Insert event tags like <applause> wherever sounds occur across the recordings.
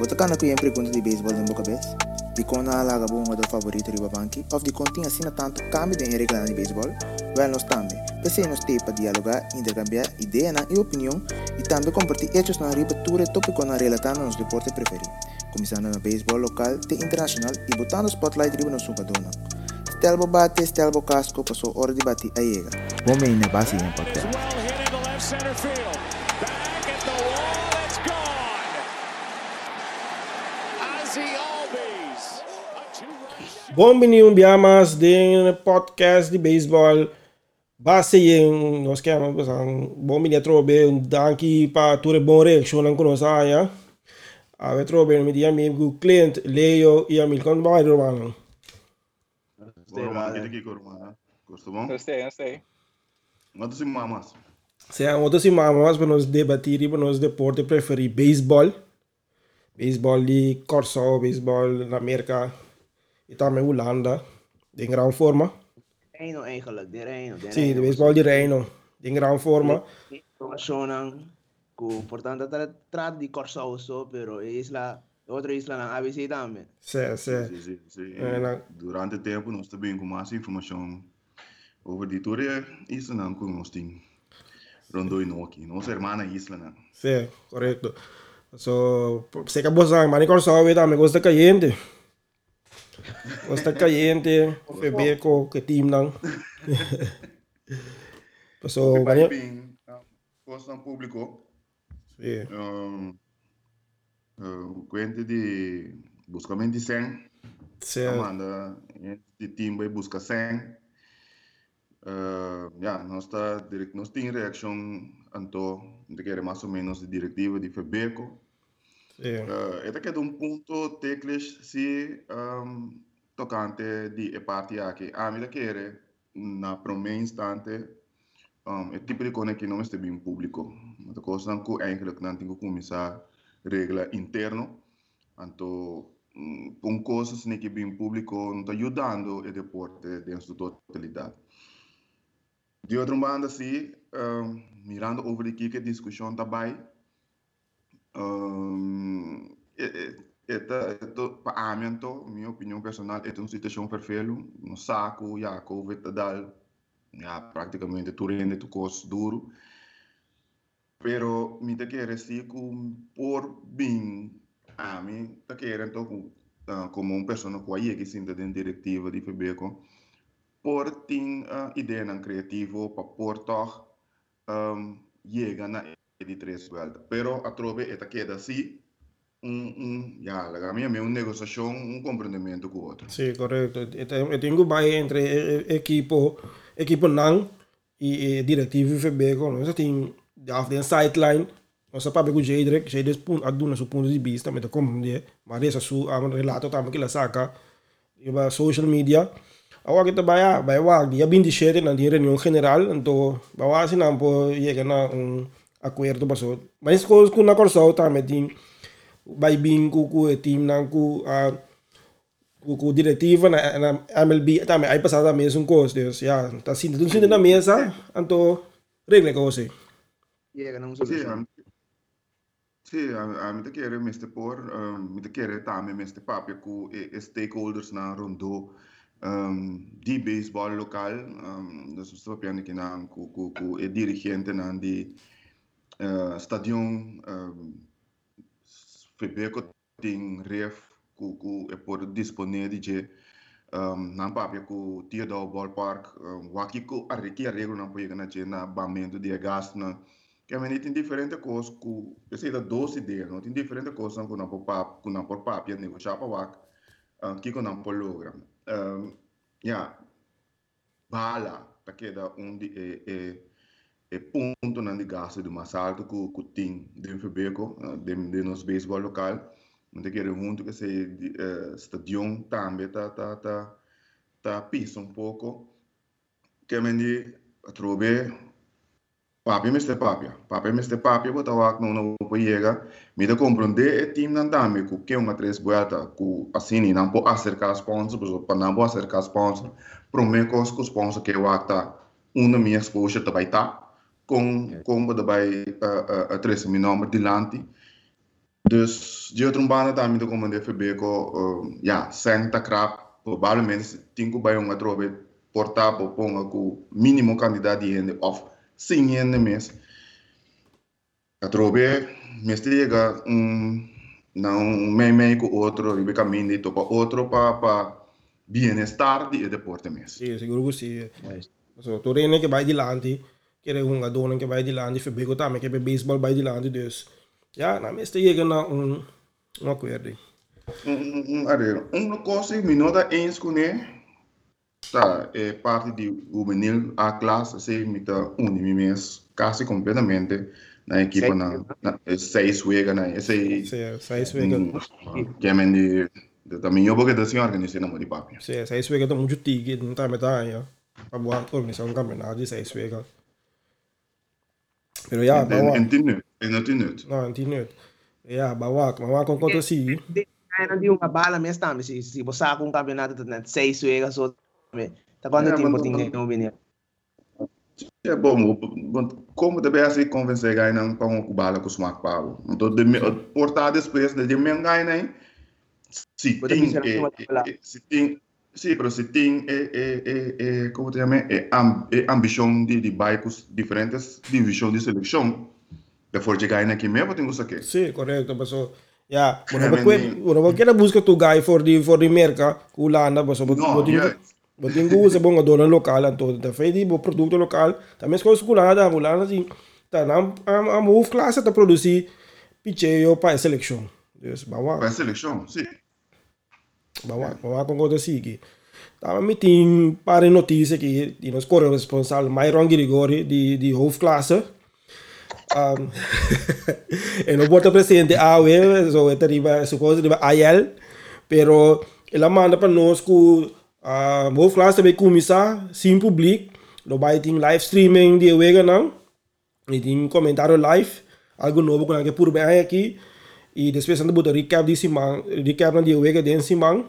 Bota kana ku sempre pergunta de beisebol boca vez? De quando a laga bom do favorito riba banki, of de continha assina tanto cambio de regra de beisebol, well nós também. Pensei nos ter para dialogar, intercambiar ideia e opinião e também compartilhar hechos na ribatura tópico na relatando nos deportes preferidos. Começando no beisebol local e internacional e botando spotlight riba no sucadona. Stelbo bate, Stelbo casco, passou hora de bater a iega. Bom meio na base em podcast. Bom menino biamas de podcast de beisebol. Base yang nós queremos um bom menino trobe um danke para tudo bom reaction não conosco aí. A ver trobe me dia amigo cliente Leo e amigo com vai romano. Gostei, mano. aqui com romano. Gostou bom? Gostei, gostei. Quanto se mamas? Se é outro se mamas para nós debater para nós deporte preferido beisebol. Beisebol de Corso, beisebol na América. E também Holanda, de grande forma. Reino eigenlijk, de Reino. De Sim, de baseball de Reino, de grande forma. Informação que, portanto, trata de Corsão só, pero isla, outra isla na ABC também. Sim, sim. Sim, sim, sim. É, na- Durante o tempo, nós também com mais informação over die toere isla não que nós temos. Rondoi no aqui. Nossa irmã isla não. Sim, correto. So, sei que a boa mas Corso também gosta caliente. Gosta caliente, Febeco, que team não. So, Vai mas bem, posto público. sim, Um, uh, Quente de buscamento de 100. sim, Amanda, de team vai buscar 100. Uh, ja, nós está direct, nós tem reação anto de que era mais ou menos de diretiva de Febeco. Sim, Uh, esta que é um ponto teclas se um, tocante de a parte aqui. A mim que era na primeiro instante um, é tipo de coisa que não está bem público. Mas a coisa que eigenlijk não tem que começar regra interno. Então, um, com coisas que bem público não está ajudando o deporte dentro da totalidade. De outra banda, sim, um, mirando over aqui que a discussão também, um, esta, para mim, então, minha opinião personal, é uma situação perfeita, no saco, já, Covid tal, já, praticamente, tu rende tu custo duro, pero me te quero assim, com, por bem, a mim, te com, uh, como uma pessoa que aí que sinta dentro diretiva de FBECO, por ter uh, ideia não criativo, para por um, chega na de três vueltas. Pero a trove esta queda assim, um, um, já, a minha é uma negociação, um compreendimento com o outro. sim, correto. Eu tenho que entre eh, eh, equipo, equipo não e e diretivo Febeco. Nós tem af den sideline. Nós sabemos que o Jadrek, Jadrek aduna seu ponto de vista, mas compreender, mas essa sua relato também que ela saca, e ba social media. Awa kita baya, baya wag dia bin di share na di reunião general, então bawa si nampo yega na um acordo baso. Mas coisas que na corso também tem vai bin ku ku team nang ku a ku ku diretiva na, na MLB também aí passada mesmo coisa, Deus, ja, tá sinto tudo sinto na mesa, então regle. Chega num Sim, solução. a- sim, a, a mim te quero mesmo por, um, me te quero também mesmo papel com e, e stakeholders na rondo um, de beisebol local, um, que na com com com e dirigente na de uh, stadion um, Febeco tem ref com com é por disponível de um, na papel com Theodore Ballpark, um, aqui com a requi a regra não pode na na bamento de gasto na que a gente tem diferentes coisas que eu sei da doce ideias não tem diferentes coisas que não por pap que não por papel negociar para o que que não por logra um, ja bala tá que da um de é, é, é ponto na de gasto de mais alto que que tem de Febeco de de nosso beisebol local. Não tem que ir junto que se uh, stadion também tá tá tá tá pisa um pouco que a gente trove papi meste papia papi meste papia bota wak no no po me da compreender e team nan dame ku que uma três vuelta ku assim não po acercar sponsor por não po acercar sponsor. Pro me cos ku sponsor que wak tá uma minha exposure também tá com com bota vai a três mi número dilante Dus de outro banda também do comando FB com ja, senta crap, provavelmente tem que vai uma trobe portável ponga com mínimo quantidade de gente of mês. A trobe mês chega um não meio meio com outro, e caminho de topa outro para para bem-estar de deporte mês. Sì, sicuro così. So, Torino che vai di lanti, che è un adone che vai di lanti, FB ko tame per baseball vai di lanti, dus. Ja, na meeste je na un un accordo. Um, um, um, uma coisa me nota com ele, tá, é parte de juvenil A classe, se me tá unir mês, quase completamente na equipa na, na seis wega na esse Sì, sei svega. que é de também eu vou que assim organizar na de papi. Sì, sei svega da muito tigi, não tá metà ya. Pa buat organizar un campionato di sei svega. Pero ja, En bawa. en tien nu, en een tien nu. No, non ti net. Ja, bawa, bawa con conto sì. Kaya di uma bala mes tami si si bosa kung campeonato na sei suega so me. Ta quando É, tempo mas- tinha no vinha. É bom, want como também assim convencer gai não para um cubala com pau. Então de portar depois de me gai nem se tem se tem Sim, pero se tem é, é, é, como te chama, é, am, ambição de, de bairros diferentes, divisão de seleção, de for chegar aqui mesmo, tem que aqui. Sì, corretto, paso. Ja, di- bueno, perché la busca tu guy for di for di merca, culanda, paso, No, botin yeah. botin usa bom dona local anto, da fedi bo produto local, também as coisas culanda, culanda assim, tá na am am move classe tá produzir picheio para seleção. Dus, bawa. Para a seleção, sim. Bawa, bawa con cosa sigui. Tama mi tin pare notizie che di non scorre responsabile Myron Grigori di, di hoofdklasse. Um, <laughs> e non porta presente AOE, so esta riba, su cosa riba AL, pero ela manda para nós que uh, hoofdklasse bij commissar, sim publiek, lo vai tin live streaming di wega não, e tin comentário live, algo novo que que por bem aqui, e depois anda botar recap di simang, recap na di wega den simang,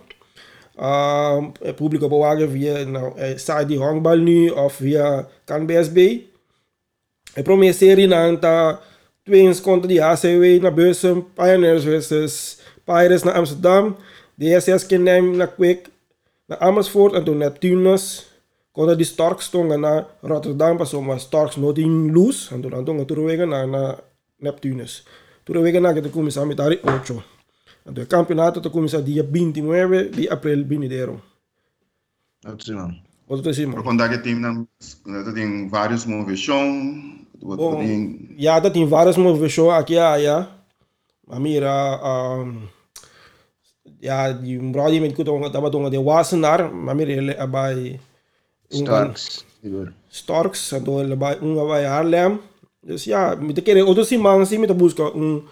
um, het publiek bewaken via nou, eh, site die honkbal nu of via kan BSB. Ik promeseer na ta twins contra die ACW naar Bussen, Pioneers versus Pirates naar Amsterdam, DSS Kinheim naar Quick, naar Amersfoort en toen Neptunus. Contra die Storks tongen naar Rotterdam, pas om Storks not in loose. En toen aan tongen terugwegen naar, naar Neptunus. Terugwegen naar de commissaris met daar 8. Então, o campeonato está começando dia 29 de abril venidero. Outro não. Outro Para decimo. contar que tem, tem vários movição, Bom, já tem várias movições aqui aí. A mira, um, ja, die brody met kuto taba tonga de Wassenaar, maar mira ele abai Starks. Siguro. Storks, então ele abai um abai Haarlem. Dus ja, de keren outro simang sim met busca um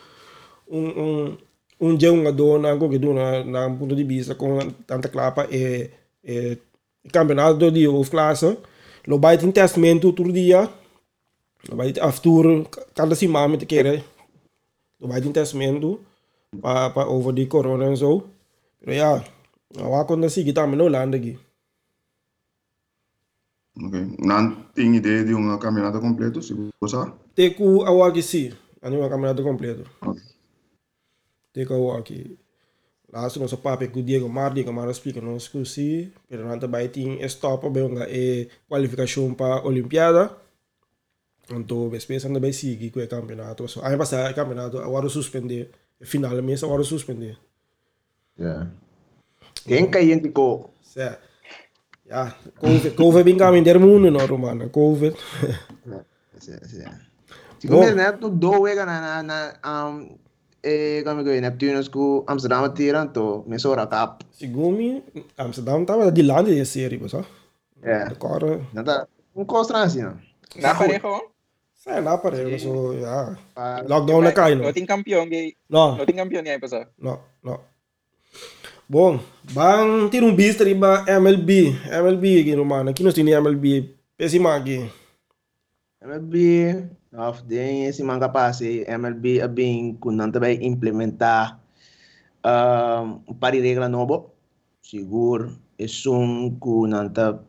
um um um dia um dona algo que dona na ponto de vista com tanta clapa e e campeonato de hoofdklasse. Lo bij het testamento outro dia. Lo bij het aftoer cada semana met de keren. Lo bij het testamento pa pa over die corona en zo. Pero ja, nou waar kon dat zie lande aqui. Ok. Não tem ideia de um campeonato completo, se você Teku awaki si, ano yung campeonato completo. Ok. Teku awaki. Laatst nog papi ku Diego Mardi que mara explica nos ku si, pero nanta bij ting stop be nga e kwalifikasyon pa Olimpiada. Então, bespes anda bij sigi ku e campeonato. So, ay basta campeonato agora suspender. Final mesa agora suspender. Yeah. Quem cai gente ko Sa, ja, COVID, COVID bin kami der mundo no romana, COVID. Siguro Bom. net no do wega na na na um eh kami ko Neptunus ko Amsterdam tiran to mesora kap. Sigumi, Amsterdam tava di lande de serie. Yeah. Agora, Nata un kostra assim, não. Napareho. sa na pareho, so, ja. Pa Lockdown na kayo, no? Noting kampiyon gay. No, Noting kampiyon gay pa sa. no, no. Bom, bang tirong bis tari ba MLB, MLB romana. Aqui nós temos MLB, pésima aqui. MLB of den esse manga passe MLB abin kunan também implementar um, par de regra novo seguro é um kunan ta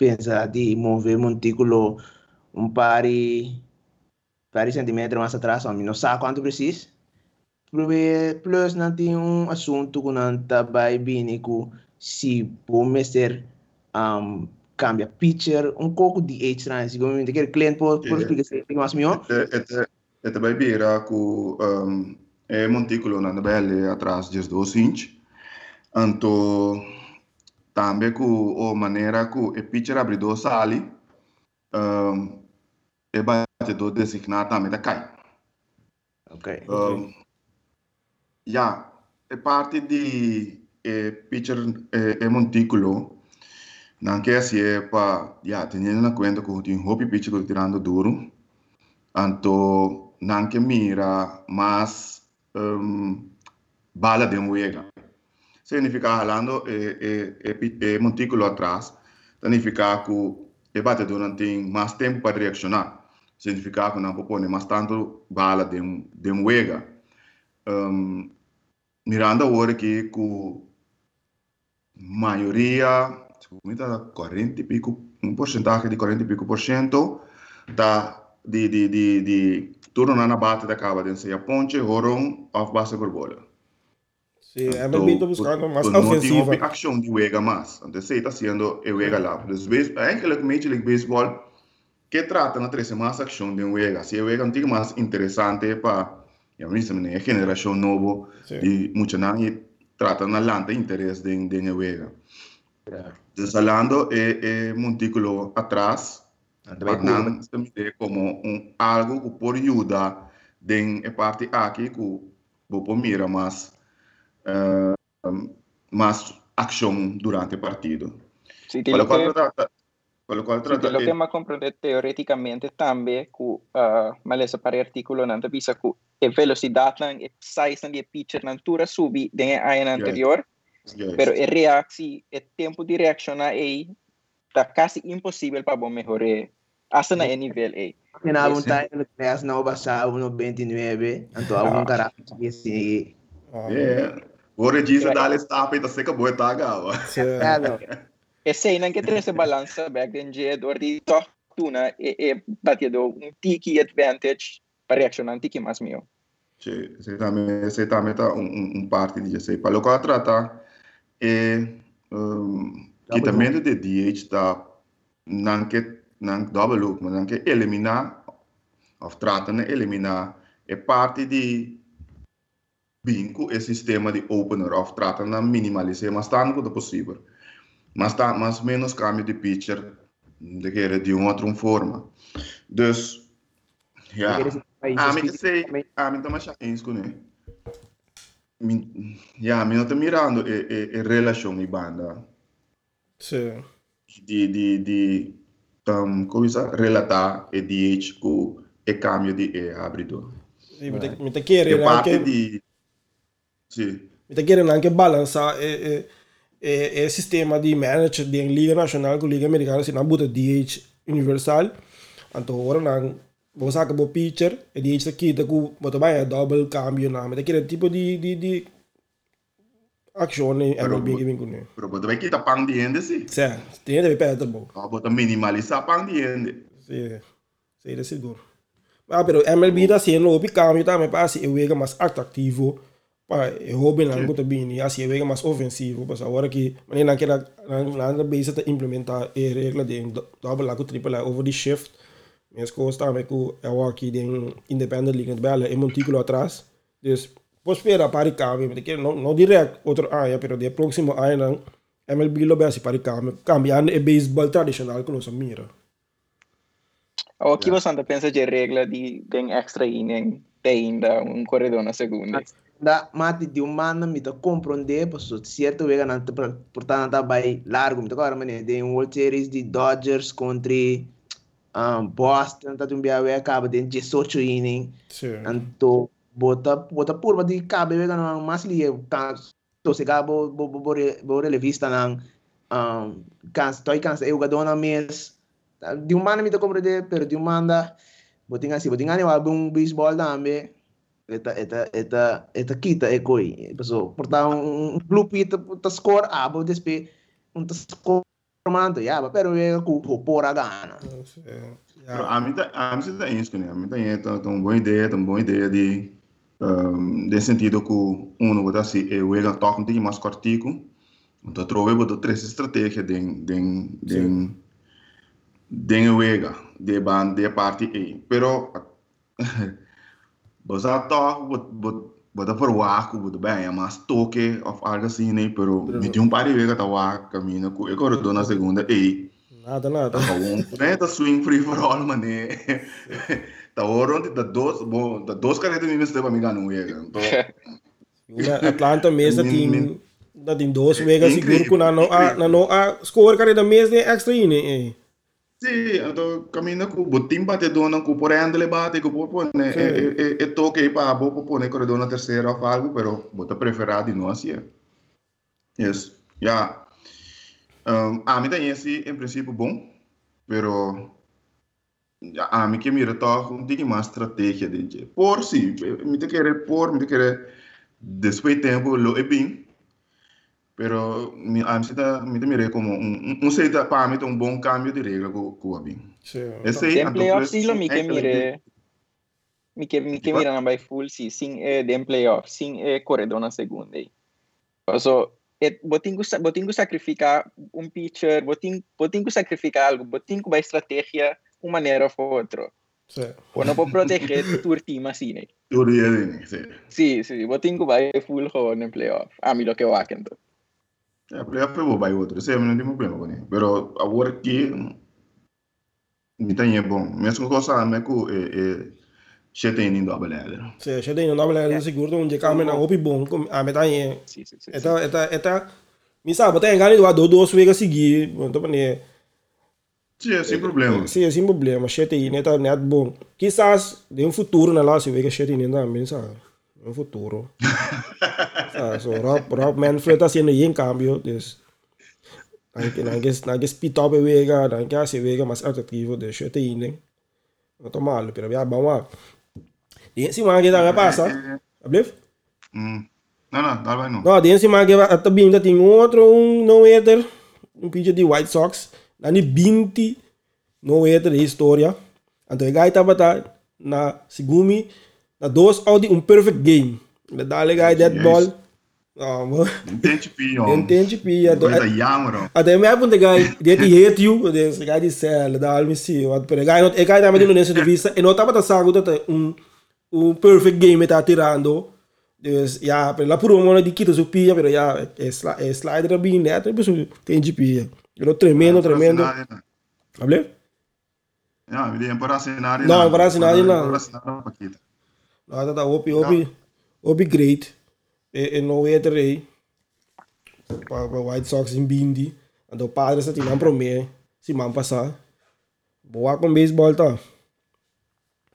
pensa de mover montículo um par de par de centímetros mais atrás não sabe quanto precisa plus não tem um assunto que não está vai bem com se pode ser um, cambia picture um pouco de age trans como eu quero cliente por por explicar se tem mais meu Ete ete vai bira ku um, é montículo na belle atrás de 2 inch. Anto também ku o maneira ku e picture abridor sali um, e bate do designar também da cai. ok Um, é parte de picture é, montículo. Não quer se é para, já, tendo na conta que tem hobby picture tirando duro. Anto, não que mira, mas um, bala de muega. Significa falando é, é, é, é montículo atrás. Significa que e batedor não tem mais tempo para reaccionar. Significa que não pôr mais tanto bala de, de muega. Um, mirando agora que com maioria, muita 40 e pico, um porcentagem de 40 e pico por cento da de de de de turno na bate da cava de ser a ponte horon of base gorbola. Sim, é está buscando mais ofensiva. tem ação de Uega mais. Então, você está sendo o Uega lá. É aquele Major League Baseball que trata na três mais ação de Uega. Se o Uega não tem mais interessante para a minha geração nova Sim. e muita não trata na lanta interesse de de Uega. Desalando é é montículo atrás Fernando também como um algo que pode ajudar em a parte aqui que o mira mais eh, mais ação durante o partido. Sí, Pelo lo trata pelo qual sí, trata te lo é- que me comprende teoreticamente también, que uh, malesa para artículo não bisa que a velocidade não é size não é pitcher não tura subi den a ano anterior, Yes. pero a reação, o tempo de reaccionar aí está quase impossível para bom melhorar hasta na nível aí. na Yes. vontade no class não basta 1.29 então algum cara que assim Ah, É. Ora diz a dar stop e tá seca boa tá gava. sim. claro <laughs> Esse aí não que tem essa balança back then de dor de tortuna e, e batendo um tiki advantage para reaccionar um tiki mais meu. Sì, se também se também tá um, um, um parte de sei pelo qual trata é um, quitamento de DH tá não que não double look, mas não que eliminar of trata de eliminar é parte de bingo e sistema de opener of trata de minimalizar mas tanto quanto possível. Mas tá mais menos cambio de pitcher de que de uma outra forma. Dus ja. Ah, me sei, ah, me toma eens com ele. Me, ja, me não tá mirando e, e, e relação e banda Sim. de de de um, coisa relatar e DH com e cambio de e abridor. Sim, mi te- mi te E chiede parte anche, di sì, mi te chiede anche balanza e, e, e, e sistema di manager di Liga Nacional con Liga Americana si non butta DH universal. Anto ora non bo sa che bo pitcher e DH sa kita ku boto vai a double cambio na. Mi te chiede tipo di di di azione Però- MLB che vincono. però dove che ta pang di ende sì. Sì, tiene deve perdere bo. Ah, bota minimalizar pang di ende. Sí, sí, de seguro. Ah, pero MLB está haciendo un cambio también para así juega más atractivo para joven Sí. lango também e assim juega mais ofensivo para agora que que na na na base está implementar a regra de do- double lá com triple A over the shift. Minhas coisas também com eu aqui de independent league de bela é montículo atrás. Dus pode esperar para o cambio mas que não não direto outro ano pero de próximo ano MLB lo bem para o cambio cambiando o baseball tradicional que nós mira. O aqui você anda pensa de regra de den extra inning tem ainda um corredor na segunda. Da mati di un manno mi to comprende posso certo vega na portanto vai largo mi to agora mane de um World Series de Dodgers contra um, Boston tá um biawe acaba de 18 inning. Anto bota bota purba di cabe vega na mas li to se gabo bo bo bo bo relevista nang um cans toi cans eu gadona mes. Di un manno mi to comprende per di un manda botinga si botinga ne album baseball também eta eta eta eta kita e koi paso porta un blue pit ta score abo despe un ta score manto ya pero vega ku po pora gana Ja. a mim tá, a mim tá isso, né? A mim tá é tá uma boa ideia, tá uma boa ideia de Um, nel sentido che uno vuole si e uega toch un tigre más cortico então trove bodo três estratégias den den den den uega de ban de parte e pero <laughs> bosa toch bot bot bota por waco bot bem é mais toque of algo assim né pero me de um par de uega tá waco caminho com e corredor na segunda e Nada, nada. Tá bom, né? Tá swing free for all, mané. Tá oron, tá dos, bom, tá dos caras de mim mesmo para me ganhar um Então, Atlanta mesmo tem dat tem dois incrível, seguro que na não a a score cara da mês é extra aí né Sì, então cammina con bottin batedona con por andele bate con por pone e e e toque pa bo po pone corredor na terceira ou algo, pero bota preferado assim. é. Yes. Ja. Um, a mim tem esse em princípio bom, pero a mim que mira toch um tique mais estratégia de por si, me te querer por, me te querer depois tempo lo é bem, pero mi, a mim se tá, me te mira como um um, um sei para mim um bom cambio de regra com com a bem. sim Esse aí, Den playoff então, silo mi que enkele- mire mi que mi que Diba? mira na by full si sing eh, den playoff sing eh, corredor na segunda eh. So et botin ko sa botin ko sacrificar um pitcher, botin botin ko sacrificar algo, botin ko by estratégia uma maneira ou outra. sim Ou não pode proteger tu time assim, né? Teoria de sim. Sim, sim, botin ko by full ho no playoff. A mí lo que va então. É, playoff é bom, vai outro. Esse é não tem problema com ele. Pero agora aqui me tem é bom. Mesmo que eu saiba que é é chete indo a beleza. sim já tem não dá para seguro onde câmera na opi bom como a meta é Sim, sim, sim. eta eta eta mi sabe tem ganho do dois vegas seguir então né Sim, é sem problema. sim sem problema chete aí né tá net bom quizás de um futuro na lá se vega chete aí também sabe um futuro sabe so Rob Rob Manfred tá sendo aí em cambio des Nanke, nanke, nanke speed up e vega, nanke a se vega mais atrativo de chete aí, né? Não tô mal, pero já vamos lá. E se man dá passa, ablef? Hum. Não, não, dá vai não. No, den se man que também ainda tem outro um no hater, um pitcher de White Sox, nani 20 no hater de história. Então o tava tá na segumi, na dois out de um perfect game. Le dale guy dead ball. Mo. Entende pion. Entende pia. Coisa jammer. Até me apunta guy, que hate you, de se guy de cell, da alme si, wat pero guy not, e guy também não nessa vista, e não tava tá sago tá um um perfect game tá tirando. Dus ja, pero la puro mono di quita su pia, pero ja, é é slider bem net, e pessoal tem de pia. Pero tremendo, tremendo. Hable? Ja, me dei para assinar. Não, para assinar, não. Para assinar Paquita. No, tá tá opi, opi, opi great. E, e no pa White Sox em Bindi. Então o padre sa tinang prome, si man passar. Boa com baseball tá.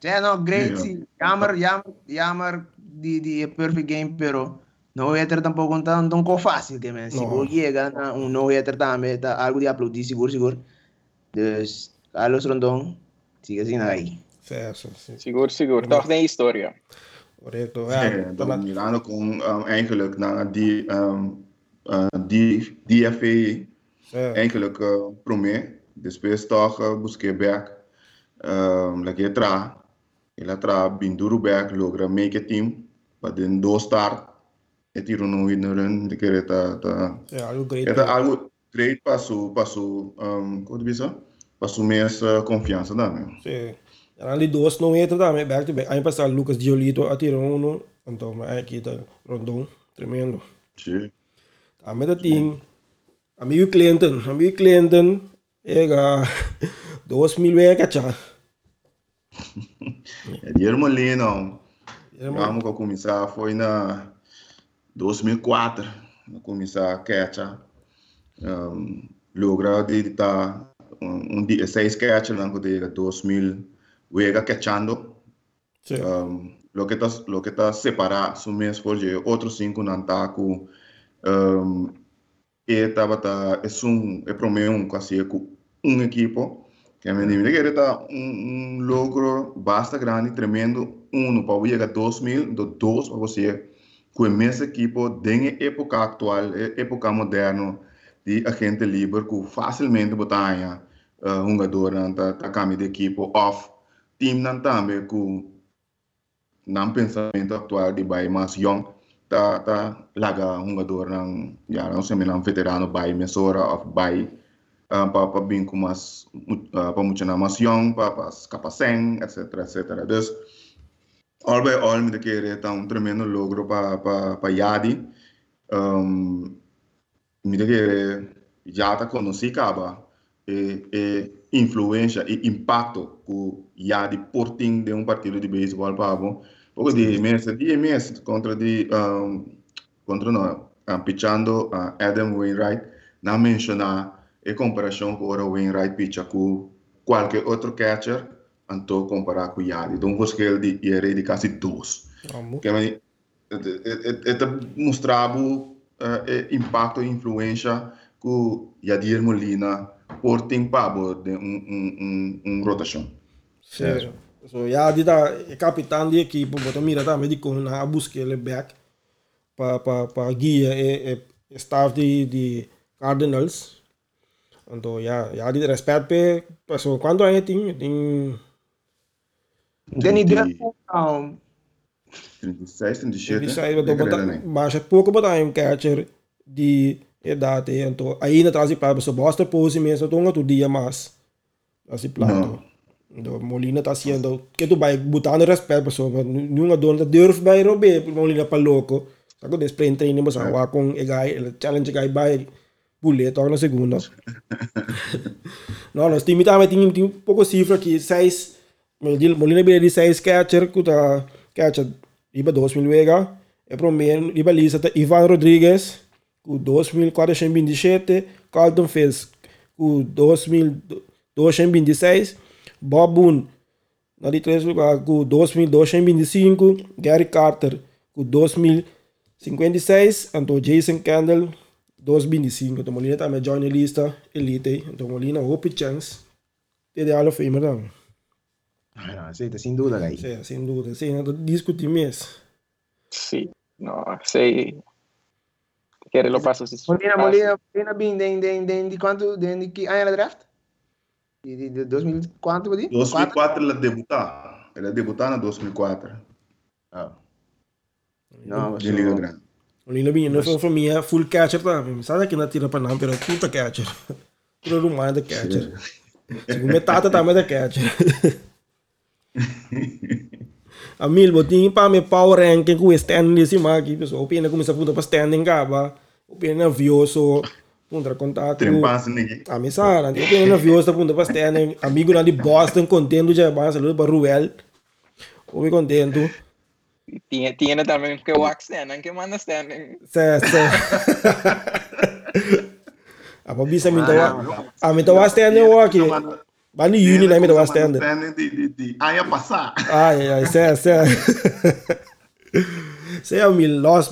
Yeah, no, great. Yeah. Sí. Jammer, jammer, jammer di, di perfect game, pero no-hitter tampoco tan, tan co fácil que men. No. Siguro llega na un no-hitter também, tá algo de aplaudir, seguro, seguro. Dus, Carlos Rondon, sigue assim aí. Certo, sim. Seguro, seguro. Toch tem história. Correto. Ja, Ja, tá dan na, Milano kon um, eigenlijk naar die, um, uh, die DFA certo. eigenlijk uh, promê. Depois toch uh, busquei back. Um, lagi tra. Ela tra binduru back logra make a team. But then do start. E tiro no winner de que ta ta. É algo great. Eta algo great passo passo um, como diz isso? Passo mais uh, confiança também. Sim. Ali dois não entra também, back to back. Aí passar Lucas Diolito atira um, então aqui tá Rondon, tremendo. Sim. Também tá tem amigo Clinton, amigo Clinton, é ga 2000 é cacha. É de Ermelino. Vamos a começar foi na 2004, a começar a catcher. Um, logra de estar um, um seis catcher na de 2000 wega catchando. Sim. Um, lo que está lo que está separado su mês porque outros cinco não tá com um, e tava tá é um é promê um quase com um equipo que a minha que tá um, um logro basta grande tremendo um para chegar a 2000 do dois para você com mesmo equipo de época atual época moderna de agente livre que facilmente botar uh, um jogador na tá, tá de equipo off team não também com na pensamento atual de bai mais young tá tá laga um jogador não já não sei um veterano bai mesora of bai uh, para para bem com mais uh, para muito mais young para para capaceng etc etc dus all by all me querer tá um tremendo logro para para para Yadi. Um, me querer já tá conhecido acaba e, e influência e impacto que Yadi porting de um partido de beisebol para bom pouco de mês de mês contra de um, contra não um, pitchando uh, Adam Wainwright não mencionar em comparação com o Wainwright pitcha com qualquer outro catcher então comparar com Yadi então escolher de ir de quase dois. Que é é mostrava uh, impacto e influência que Yadir Molina portem para de um, um, um, um rotação. Certo. So, ja, die da, capitão de equipe, botou mira também de como na busca ele back para para para guia e, e staff de de Cardinals. Então, ja, ja, die respeito pe, so, quando aí tem tem Den ideia? Um 36, 37. 36, botou botar, mas pouco botar um catcher de idade, então aí na trás de para so Boston pose mesmo, então outro dia mais. Assim, plano. Do Molina está haciendo que tu vai botando respeito pessoa nenhuma dona durf vai rober Molina para louco Saco de sprint training mas awa com e guy challenge guy vai bullet toca na segunda <laughs> não nós time também tem tem pouco cifra aqui seis Molina bem de seis catcher que tá catcher iba 2000 vega e primeiro iba lista tá Ivan Rodrigues com 2427 Carlton fez com 2226 Bob Boone, na de terceiro lugar, com 2.225. Gary Carter, com 2.056. Então, Jason Candle, 2.25. Então, Molina também join a lista elite. Então, Molina, hope chance. de Hall of Famer também. Ah, sí, sin duda, ahí. Sí, sin duda. Sí, no discutir más. Sí, no, sí. Quiere lo paso. Si Molina, Molina, Molina, bien, de, de, de, de, cuánto, de, de, de, año la draft? De, de 2004, pode? 2004 ela debutar. Ela debutar na 2004. Ah. Não, De Liga Grande. Molina não foi para mim, full catcher também. Sabe que não tira para não, pero puta catcher. <laughs> Tudo rumano da catcher. Segundo metade também da catcher. <laughs> A mil botinho para me power ranking com o standing desse aqui, pessoal. Pena começa a puta para standing gaba. O pena nervioso. Punta contato. A mim sara, o pena nervioso punta para standing. Amigo lá de Boston, contento já, mas saludo para Ruel. O contento. Tinha, tinha também que o standing, que manda standing. Se, se. Apa bisa minta wa, a minta wa standing wa aqui. Bani uni na minta wa standing. Standing de, de, de aia passar. Ai, ai, se, se. Se é o mil lost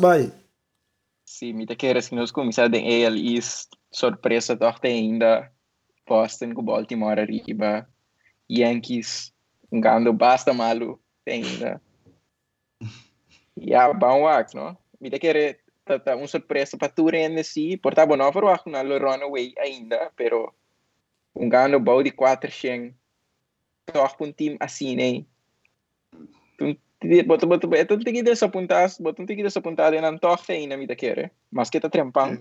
querer que nós começamos em AL East, surpresa toch ainda. Boston com Baltimore arriba. Yankees, ganhando basta malu ainda. Ja, bom wak, no? Me querer tata uma surpresa para tu rende si, portava não para wak na lo runaway ainda, pero um ganho bom de 4 xen. Toch um time assim, né? Boto boto boto tigi dessa puntas, boto tigi dessa puntada nan toch ainda me querer. Mas que tá trempang.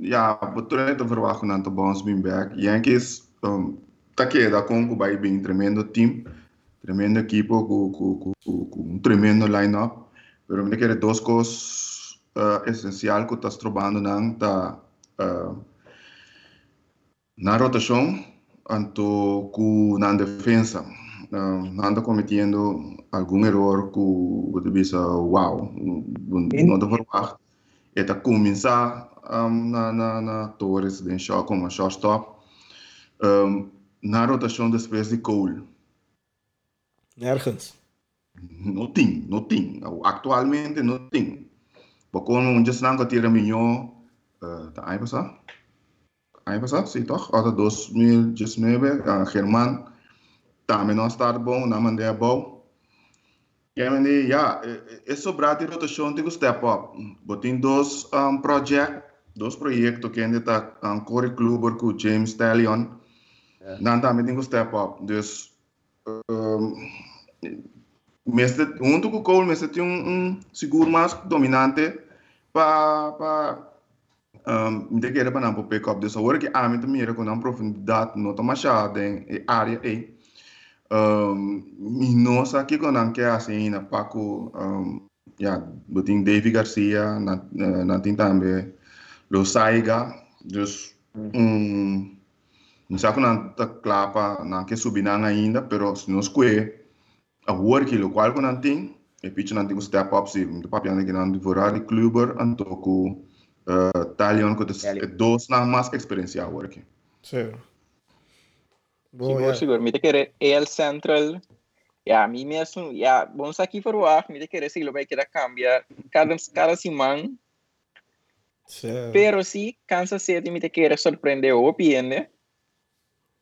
Ja, betul itu verwachten nanti bounce being back. Yankees, um, tá que da com vai bem tremendo time, tremendo equipo com, com, com, com um tremendo lineup. Pero me querer duas coisas uh, essencial que estás trabalhando nan tá uh, na rotação, anto com na defesa. Uh, anda cometendo algum erro que você pensa, wow, não dá para é tá começar um, na, na, na Torres, de short, como shortstop, um, na rotação depois de Cole. Nergens. Não tem, não tem. Atualmente não tem. Porque um não tira melhor, uh, tá aí passar? Aí passar, sim, toch? Até 2019, uh, Germán, também não está bom, não mandei a bom. Det, ja, é sobrado de rotação de step up. Botem dois um, projetos, dois projetos que ainda está um Corey Kluber com James Stallion. Yeah. Não também tem step up. Dus um, Mestre, junto com o Cole, mestre tem um, um seguro mais dominante para pa, um, me querer para não pick up dessa hora que a mim também era com uma profundidade não tão machada em área aí um, nós aqui com não que assim na Paco um, ja botin David Garcia na na tem também Lo Saiga dus um não sei como tá clapa não que subir ainda pero se nós que a work lo qual con anting e pitch nanti ko step up si muito papi ande que não devorar de cluber anto ko uh, talion. ko dos na mais experiência work. Sim. Bom, seguro, seguro. Me te querer el central. Ya, a mí mesmo, ya, vamos aqui para o ar, me te querer se lo vai querer cambiar cada cada semana. Sim. Pero si Kansas City me te querer surpreender o piende.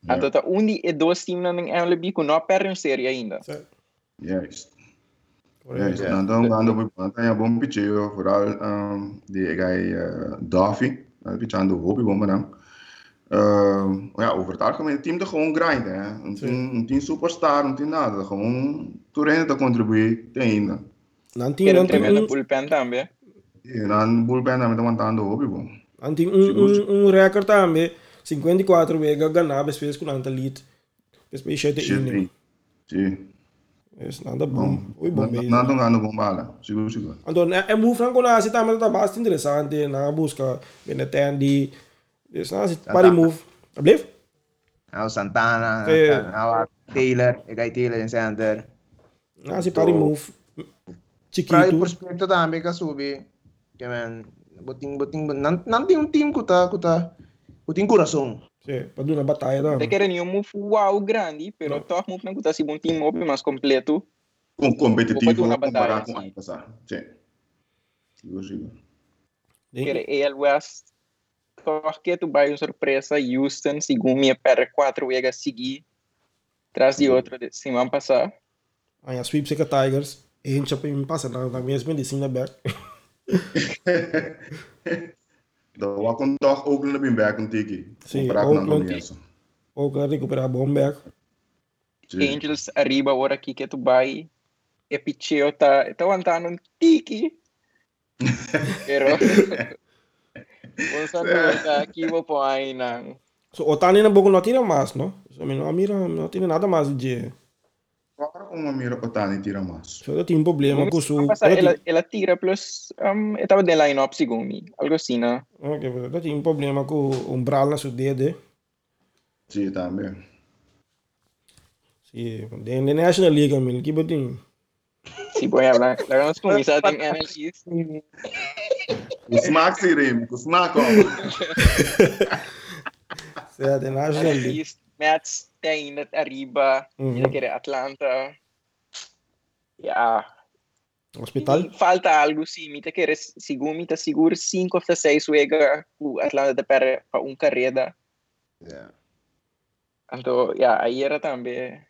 Ja. Yeah. Então, um e dois times não MLB que não perdem série ainda. Sim. yes Correto. yes Yeah. nanti ando po panta ya bom pitcheo vooral um, die guy uh, Duffy uh, pitchando hopi bom man Uh, ja, over het algemeen, het team er gewoon grinden. Hè. Een, team, een team superstar, een team nada. Gewoon toerien te contribuir não tinha tremenda um, bullpen também. E dan bullpen também tá mandando hopi bom. um, Seguro. um, um recorde também. 54 vezes ganhar, depois com anta lead. Depois 7 inning. Sim. Is nada bom. Oi, bom não ganhando bom bala. Seguro, seguro. Então, é move franco na assim também tá bastante interessante na busca Benetendi. Isso na assim, para move. Ablief? Nou, Santana, nou, Taylor, ik ga Taylor in center. Na assim para move. O Chiquito. prospecto também que subi, que man, boting boting nan nan tem um time que tá que tá que tem coração. Sim, para dar uma batalha Te também. querem um move wow grande, pero No. toch move não está se um time mais completo. Com competitivo batalha, com sim. ano passado. Sim. Seguro, seguro. Quer el West. Toch que tu vai surpresa Houston, segundo minha per quatro vezes seguir. Traz de outro de semana passada. Aí a sweep seca Tigers. E a gente já passa na, na mesma de cima back. Dan wat komt toch ook naar binnen een tiki. Sim, Oakland. Ou que recuperar bom back. Sim. Angels arriba agora aqui que tu vai. E picheo tá, tá aguantando um tique. <laughs> Pero. <laughs> Vamos a aqui vou pôr aí na. So, Otani na boca não tira mais, não? So, não mira, não tem nada mais de. Agora com uma mira Otani tira mais. So, eu tenho um problema com o Passa, ela, ela tira plus. Um, eu tava de line-up segundo mim. Algo assim, né? Ok, eu tenho um problema com o umbral na sua dedo. Sim, também. Sim, dentro da National League, amigo, que botinho. Si boy habla. La vamos con mis ating analysis. <laughs> O smaak zie Remy, o smaak ook. Certo, da National League. Analysis. Mets tem ainda arriba. Uhum. Atlanta. Yeah. Hospital? Falta algo sim. Me te quer seguro, me te seguro 5 ou 6 wega o Atlanta de para um carreira. Yeah. Então, yeah, aí era também.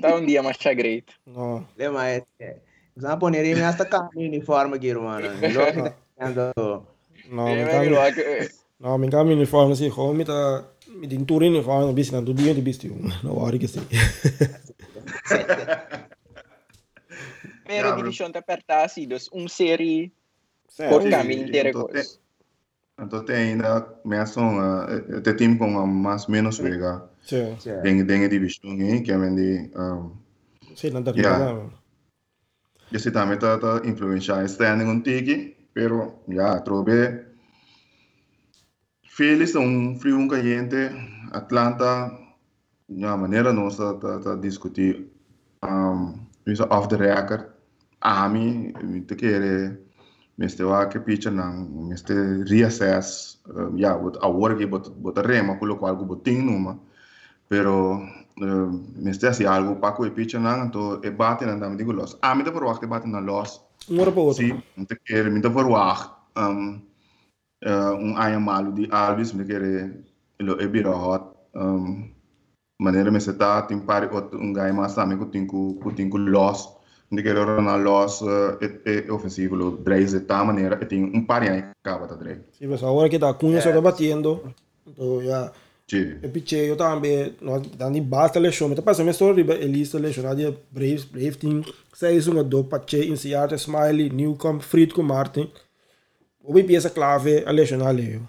Tá um dia mais great. Não. Lema é é. Você poner ele hasta com uniforme aqui, mano. <laughs> Logo ando. Não, Eh, <laughs> <laughs> me mas cambio. logo, eh, Não, me cambio uniforme assim, como me tá. Me tem tudo uniforme, não bicho, não, tudo dia de bicho. Não, hora que sim. Pero Yeah, a bro. divisão tá apertada, dus um Certo. por caminho inteiro. então, coisa. Então tem ainda, uh, tem time com mais menos vega. Sim. Dingen, dingen die bestond, que é de, um, Sim, não tá je zit daarmee te, te influenciar standing um tiki, pero, ja, trobe, Felix um frio um caliente, Atlanta, ja, maneira nossa tá, tá discutir, um, isso off the record, Ami, te querer, Mr. Wake pitcher nang Mr. reassess um, ja wat awor ke bot bot rema kulo ko algo boting numa pero um, Mr. assim algo paco e pitcher nang to e bate nang dam digo los a mi te verwacht e bate nang los Um hora para outro. sim me te querer me verwacht um uh, um aya malu di Alvis me querer lo e bira hot um maneira me se tá tem pare outro um gai mas também que tem que tem que los de que era na los uh, e, e ofensivo lo dreis de tal maneira tem um par aí acaba tá dreis Sim, mas a hora que tá a cunha só tá batendo. Então, já. Sì. E eu também, nós dando basta mas passa minha história riba elista leção de Braves, Brave team, seis uma do pache iniciar Smiley, Newcomb, Fried com Martin. O bi pieza clave a leção ali.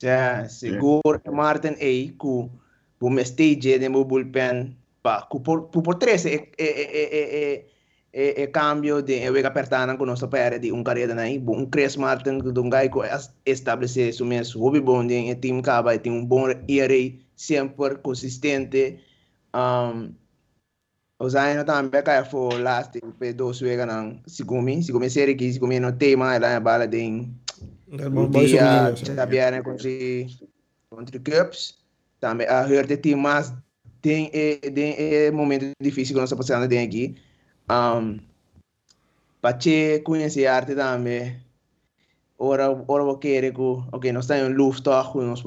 Ja, seguro Martin A ku bu me stage de mo bullpen pa ku por ku por tres e e e e e e e cambio de e wega pertana con nostro pere di un carriera nai bu un Chris Martin ku dun gai ko establecer su mes hobby bonding e team caba e tem um bom ERA sempre consistente. Um Usain também cai fo last pe dos wega nang sigumi sigumi serie ki sigumi no tema e la bala Bom, um dia já vieram contra contra Cups também a herde tem mais tem tem é momento difícil que nós passando tem aqui um Pache conhecer arte também ora ora vou querer que ok nós temos luft nós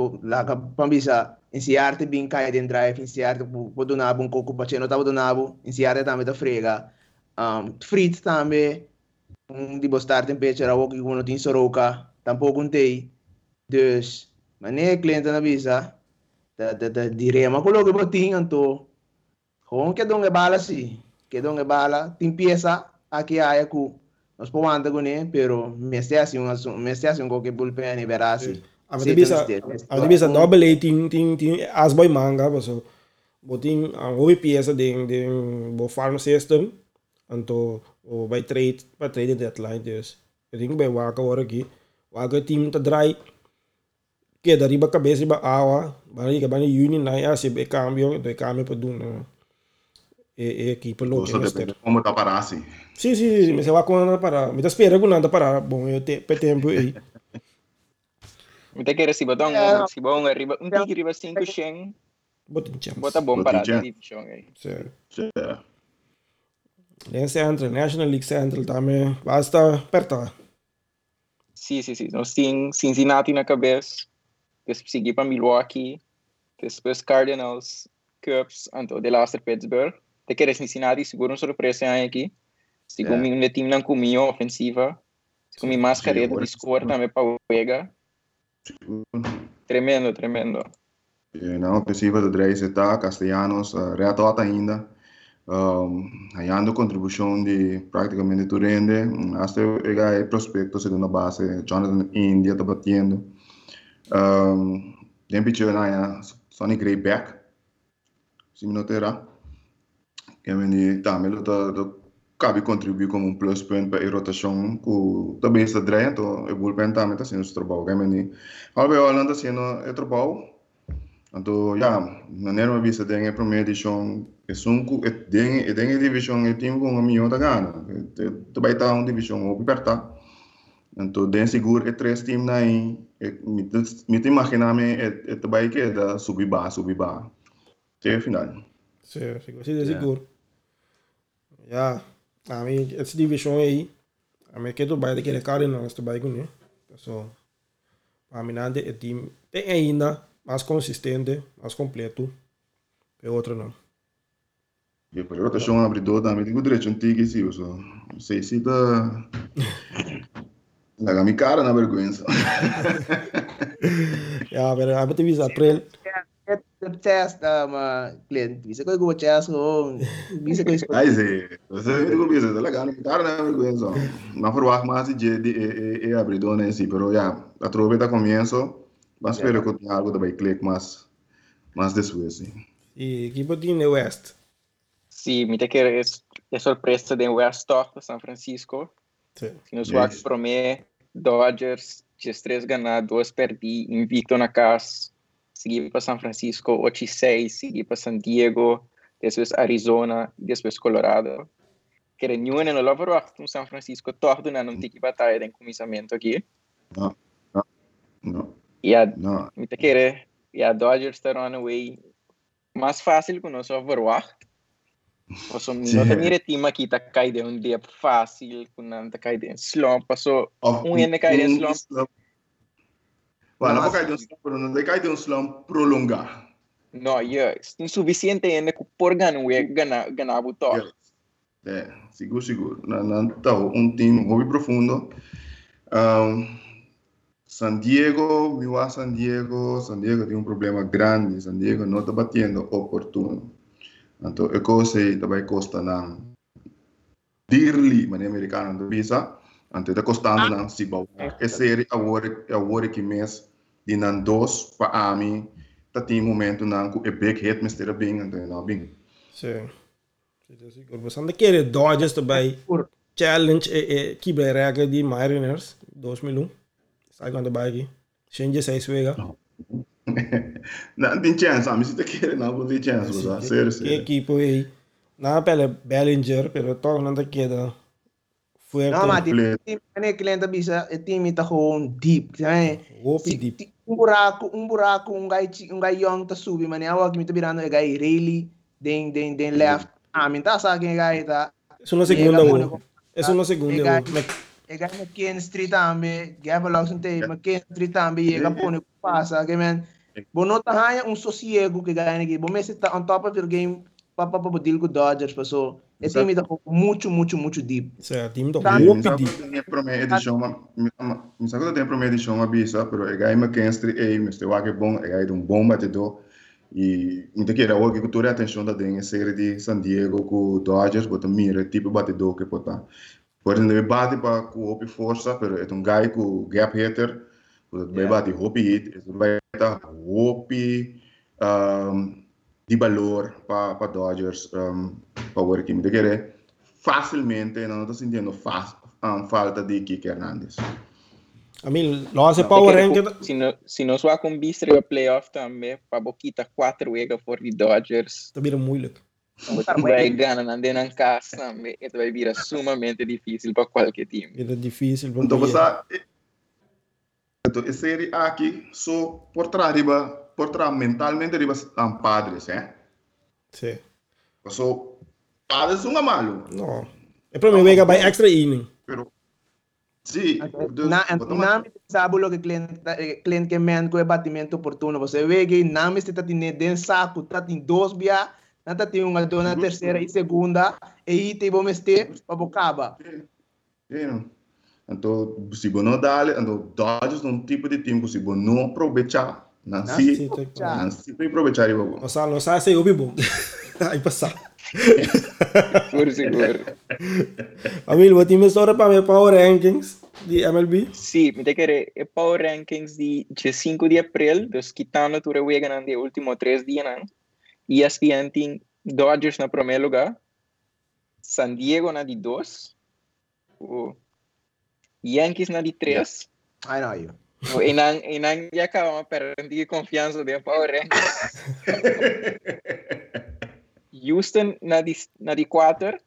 pambisa esse arte bem cai dentro drive esse arte pode donar um pouco Pache não estava donando esse arte também da frega um Fritz também um de bostar temperatura o que uno tem soroka tampouco tem. Dus, wanneer cliënt na visa, da da da direma ko logo boting anto. Kung que dong bala si, que dong bala, tem pieza aqui aya ku. Nós pomanda com né, pero me se assim um me qualquer bullpen e verasi. A gente bisa, a gente bisa double A ting ting ting as boy manga, so boting ang hobby pieza ding ding bo farm system anto o by trade by trade deadline dus. Eu digo bem waka ora aqui. Waka team ta dry que dari ba cabeça ba awa, bari ka bani union na ya se be cambio, do cambio pa dun. E e equipe lo Cosa depende come da parassi. Sì, sì, sì, mi se va con andare para. Mi da spera con andare para. Bom, eu te per tempo aí. Mita kira si Batong, Yeah. si Bong arriba, un tiki riba 5 Sheng, Botin chance. bota bom Botin para chance. division eh. Sério. Cioè, Nem Central, National League Central também. Basta apertar. Sim, sim, sim. Nós temos Cincinnati na cabeça, depois seguir para Milwaukee, depois Cardinals, Cubs, então de last Pittsburgh. Te queres Cincinnati, seguro uma surpresa aí aqui. Yeah. yeah. um time não comigo ofensiva. Com minha máscara de score também para Vega. Tremendo, tremendo. E na ofensiva do Dreis está Castellanos, uh, reato ainda. Um, contribuição de praticamente tudo rende. Hasta pegar o prospecto segunda base, Jonathan India está batendo. Um, tem pitcher na Sonny Grayback. Se me notará. Que me também está cabe contribuir como um plus point para a rotação que também está dentro, o bullpen também está sendo trabalho. Que me Albe Holland está sendo o trabalho. Então, ja, na nerva vista tem a primeira edição, é sunco, é tem, é tem a divisão, é time com a minha outra gana. Também está uma divisão muito aperta. Então, tem seguro é três times aí, me imaginar me é é também que da subir ba, subir ba. Até final. Sério, seguro. Sim, seguro. Ja, a mim, essa divisão aí, a mim que tu vai daquele Cardinals, tu vai com ele. So, a mim nada é time, tem ainda mais consistente, mais completo, que outro não. E per rotação abridor também tem o direito antigo, sim, eu só não sei se <laughs> tá... Laga mi cara na vergonha. Ja, <laughs> pero a mim te visa april, test uma cliente bisa ko go chess ko bisa ko Ai, Zé, você me digo isso, tá legal, não cara na vergonha só. Não for mais de de e e abridor né, sim, pero já, a trove da começo, mas espero que tenha algo também clique mais mais depois, sim. e equipe o West. Sim, me te queres é surpresa de West Talk de São Francisco. Sim. Nos Yes. promete Dodgers, 3 ganhar, 2 perder, invicto na casa. Seguir para São Francisco, 8 e 6, seguir para San Diego, depois Arizona, depois Colorado. Quero nenhum no Rock com São Francisco, todo não não tem que batalha em começamento aqui. Não, E a, não. querer, e a Dodgers está runaway mais fácil que o nosso Overwatch. Passo, <laughs> Sim. não tem time aqui tá caído um dia fácil, com não tá caído em slump, passou Um ene cai em slump. Well, não Nossa. vai cair de um slump, pero não vai cair de um slump prolongar. No, yes. Insuficiente ainda que por ganhar, ganhar, ganhar o top. Yes. É, seguro, seguro. Não, não, tá, um time muito profundo. Um, San Diego, va a San Diego, San Diego tiene un problema grande, San Diego no está batiendo oportuno. Entonces, e cose também costa na dirli, mas americano não visa, então está custando na se bom. É série agora agora que mês de nan dos para a mim, tá tem momento na que é big hit, mas terá bem, então não bem. Sim. Bastante querer Dodgers também. Challenge e quebra regra de Mariners 2001. Sai quando vai aqui. Change seis vega. Não tem chance, a mim se te quer não vou ter chance, você sério, Que sério. equipo aí. Na pele Bellinger, pero toch não te queda. Fuerte. Não, mas Completo. o time né, cliente bisa, o time está com deep, sabe? Hope Se- deep. Um buraco, um buraco, um guy, chi- um guy young tá mas a hora que me tá virando é guy really, den, den, den left. Ah, me tá sabe quem guy tá. Es una segunda Llega, U. pone- Es una segunda. Me- É guy McKen Street também, Gava Lawson tem, McKen Street também, chega põe o passa, que man. Bom, não tá ranha um sossego que guy aqui, bom, mas tá on top of your game, papa para deal com Dodgers, passou. É time tá com muito, muito, muito deep. O sea, Tá. Hope sa deep. mi sa ko tem prome edition ma bisa, pero e gai McKinstry e mi ste wa que bom, e gai um bom batedor. E mi te queira hoje que tu atenção da tem série de San Diego com Dodgers, bota mira tipo batedor que pota. Por exemplo, ele bate para com hope força, pero é um guy com gap hitter, bota vai bate hope hit, vai estar hope um, de valor para para Dodgers um, para o que me te queira facilmente não estou sentindo fa um, falta de Kike Hernandez. A mí lo hace Power Ranking. Se no, se nós vamos com bistre o playoff também, para boquita quatro wega for de Dodgers, Está bien moeilijk. vai ganhar em casa também, isso vai virar sumamente difícil para qualquer time. Era difícil. Então você então, essa série aqui só por trás riba, por trás mentalmente riba um padres, eh? Sí. So padres são malo, No. El premio Vega by extra inning. pero sim, bota na sabe lo que cliente eh, cliente que men com batimento oportuno. Você vê que me está tendo den saco, tá tem dois bia, na tá tem uma dona terceira e segunda, e aí tem bom este para bocaba. Sim. Então, se você não dá, então Dodgers é um tipo de time que se você não aproveitar, não Sí, se te- Já. não se aproveitar riba bom. O sea, lo sabe se ubi bom. Aí passa. Por seguro. A mí lo team ahora para ver Power Rankings de MLB. Sim, me te querer é Power Rankings de, de 5 de abril, dos quitando tu rewega na de último 3 dias, não? ESPN tem Dodgers na primeiro lugar, San Diego na de 2, o Yankees na de 3, I know you. O Inang, Inang ya acabamos perder confiança de Power Rankings. Houston na de, na de 4,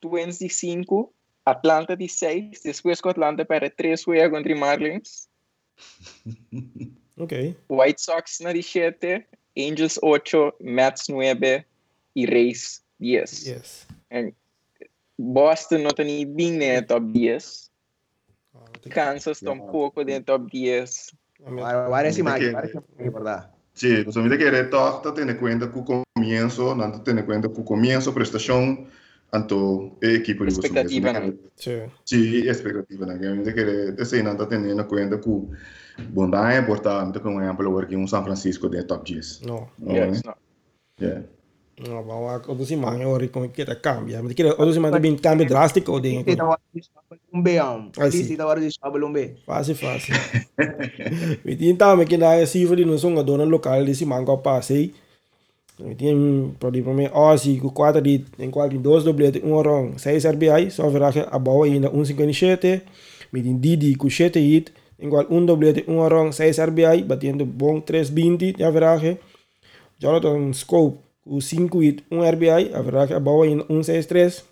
Twins de 5, Atlanta de 6, depois com Atlanta para 3 juega contra Marlins, Ok. White Sox na de 7, Angels 8, Mets 9 y Rays 10. Yes. Boston no tenía bien en el top 10. Te- Kansas tampoco en el top 10. a mí- Parece Tem mais, que- parece mais, verdade. Sim, você me querer toca tendo em conta que o começo, não tendo em conta que o começo, prestação, então, a equipe de Expectativa. Sí. Sim, expectativa, né? Me querer, assim, não tá tendo em conta que o bondade é importante, como exemplo, working um São Francisco de top 10. No. Yes, no. Yeah. No, vamos a otro semana ahora como que te cambia. <laughs> Me quiere otro semana bien cambio drástico de Esse da hora de um B, um. Ah, sim. Esse da hora de um B. Fácil, fácil. Me tiene também que na cifra de não são dona local de se manca passei. Me tiene por exemplo Ozzy com 4 de em qual tem 2 doblete, 1 rong, 6 RBI, só verá que a boa ainda 157. Me tem Didi com 7 hit, em qual 1 doblete, 1 rong, 6 RBI, batendo bom 320, já verá que Jonathan Scope com 5 hit, 1 RBI, a verá que a boa ainda 163.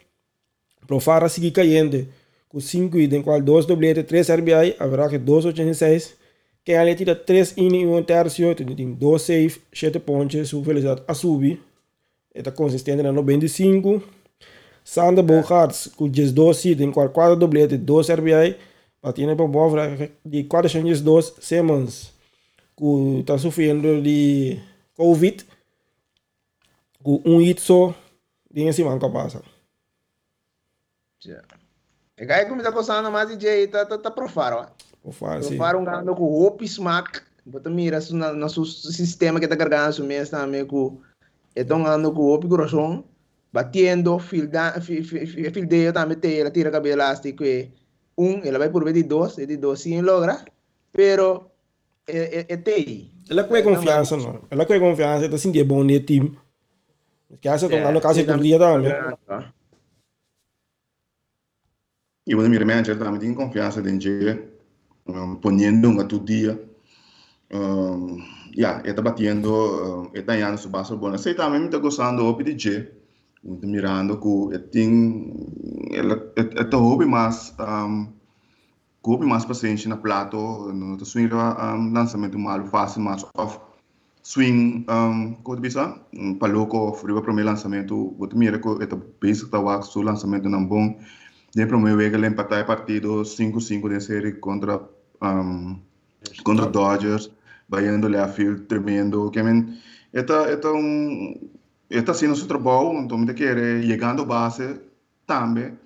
Profara sigue cayendo com 5 hits, em qual 2 doblete, 3 RBI, haverá que 286. Que ele tira 3 innings e 1 tercio, tem 2 save, 7 pontos, sua felicidade a subir. Está consistente no 95. Sander Bogarts com 12 hits, em qual 4 doblete, 2 RBI, batendo para boa de 402 Simmons, que está sofrendo de Covid, 1 hit só, de em cima que passa. E aí, como tá coçando mais DJ, tá, tá, tá pro faro, ó. Profar, sim. Profar um ganho com Hope Smack. Bota mira no nosso sistema que está carregando o mês também com então ando com Hope Grossão. Batendo, fildeio também tem, ela tira cabelo elástico e um, ela vai por de dois, de dois sim logra, pero é, é, é tem. Ela com confiança, não. Ela com confiança, está sentindo bom no time. Que hace con la casa por día también. E o meu manager também tem confiança em dia, um, ponendo um a todo dia. Um, yeah, está batendo, está indo su base bom. Sei também está gostando do PDG, está mirando que tem, está hobby mais, um, hobby mais paciente na plato, não está suindo um, lançamento mal fácil, mais off swing um, como bisa um, paloko friba primeiro lançamento o mira que eta basic tá o su lançamento não bom de primeiro vega ele empatar partido 5-5 de série contra um, contra Dodgers vaindo a field tremendo que men eta eta um eta sendo seu trabalho então me quer chegando base também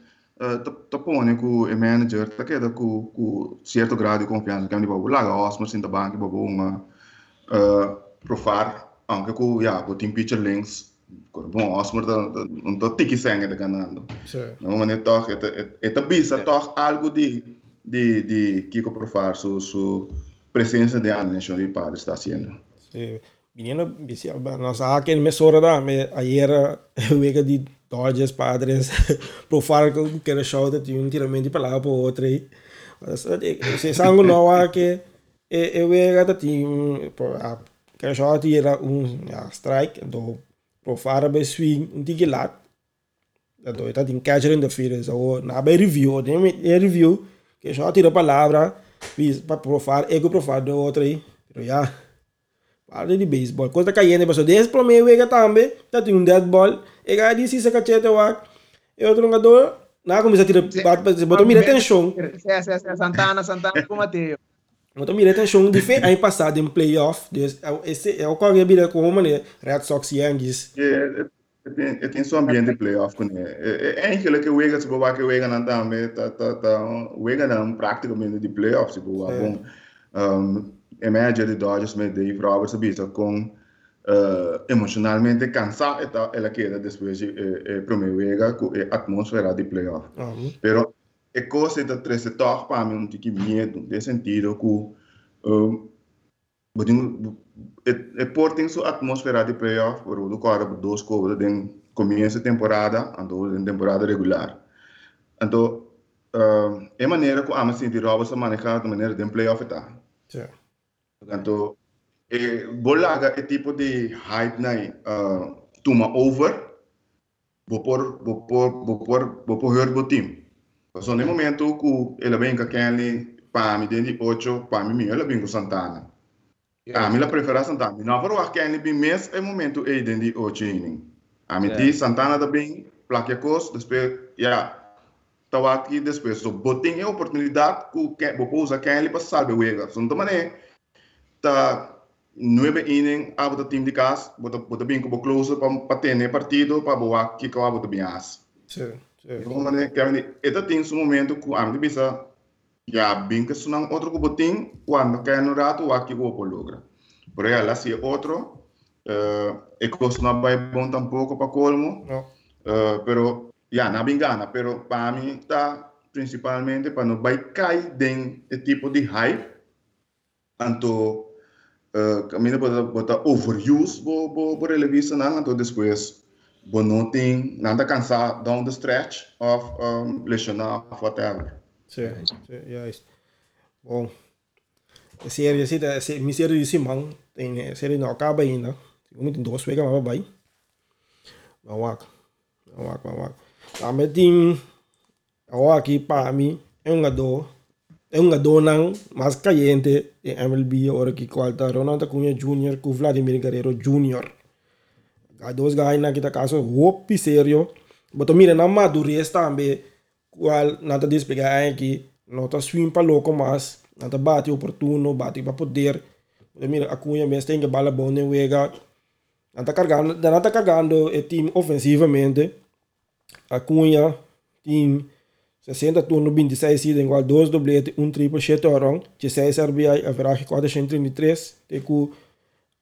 uh, tá pone com o manager tá queda com com certo grau de confiança que é tipo lá Osmar sinta banco bobo uma uh, provar anche con ja con team pitcher links bom Osmer não tô tiki sangue da ganhando não mas toch é é é bisa toch algo de de de Kiko provar su su presença de ano national de padre está sendo sí viniendo nos ha que me sora da me ayer vega <laughs> di Dodgers padres <laughs> provar que era show de um tiramento para lá para outro aí se sangue não há que é é vega da team Kershaw era um ja, strike, então profara bij swing um tige lat. Dat doe dat in catcher in de vier zo na bij review, nem em review, Kershaw tira palavra, vis para profar, ego profar do outro aí. Pero ja, Parle de baseball. Coisa caindo, mas desde pro meio ega também, tá tem um dead ball, ega disse se cachete wa. E outro jogador, na começa a tirar, botou mira atenção. Santana, Santana com Mateo. Então, mira atenção, de feito, ano passado em playoff, esse é o que eu vi com né, Red Sox Yankees. É, é, tem seu ambiente de playoff ele. É aquilo que o Wega se boa que o Wega não também, tá, tá, tá, o Wega não praticamente de playoff se boa, bom. Um, é média de Dodgers, mas daí prova se bisa com uh, emocionalmente cansado, então ela queda depois de eh, primeiro Wega com a atmosfera de playoff. Uhum. É coisa da treze toque para mim um tique medo de sentido que um, é, é por tem sua atmosfera de playoff por o cara dois cobras de começo temporada ando em temporada regular então uh, é maneira que a me sentir rouba se manejar de maneira de playoff tá então é bolaga é tipo de hype na uh, tuma over vou por vou por vou por vou por hurt o time So, nel momento que ele vem com aquele para mim dentro de 8, para mim, ele vem com Santana. A mim, la prefere Santana. Não, para o aquele bem mês, é momento ele dentro de 8 inning. A mim, yeah. Santana também, placa cos, depois, já, estava aqui depois. So, botem a oportunidade que vou usar aquele para salvar o Ega. So, então, mané, tá, nove inning, abre o time de casa, bota, bota bem com o close para ter partido, para boa, que acaba bota bem as. Sim. Que a mim, eta tem um momento que a mim bisa ya bem que sunang outro que botin quando cai no rato aqui o pologra. Por aí lá se outro uh, e costo não vai bom tampouco para colmo. No. Uh, pero ya na bingana, pero para mim tá principalmente para não vai cair den e tipo de hype. Anto uh, caminho para botar overuse bo bo bo revista não, então depois but nothing, nada cansado down the stretch of um, lesionar whatever. Sim, sim, juist. Bom, a série assim, a miséria de Simão, tem a série não acaba ainda. Tem duas vezes mais vai. Mawak, mawak, mawak. Também tem, agora aqui para mim é um gado, é um gado não mais caliente em MLB, agora que qualta Ronaldo Acunha Jr. com Vladimir Guerrero Jr. dos guys na kita caso hopi serio. But mira na madurez também qual nada despegar aqui nota swim para louco mas nada bate oportuno bate para poder. But mira a cunha mesmo tem que bala bom nem wega nada carregando nada carregando o time ofensivamente. A cunha team 60 turno 26 ida igual 2 doblete, 1 triple, 7 orang, 16 RBI, average 433, teku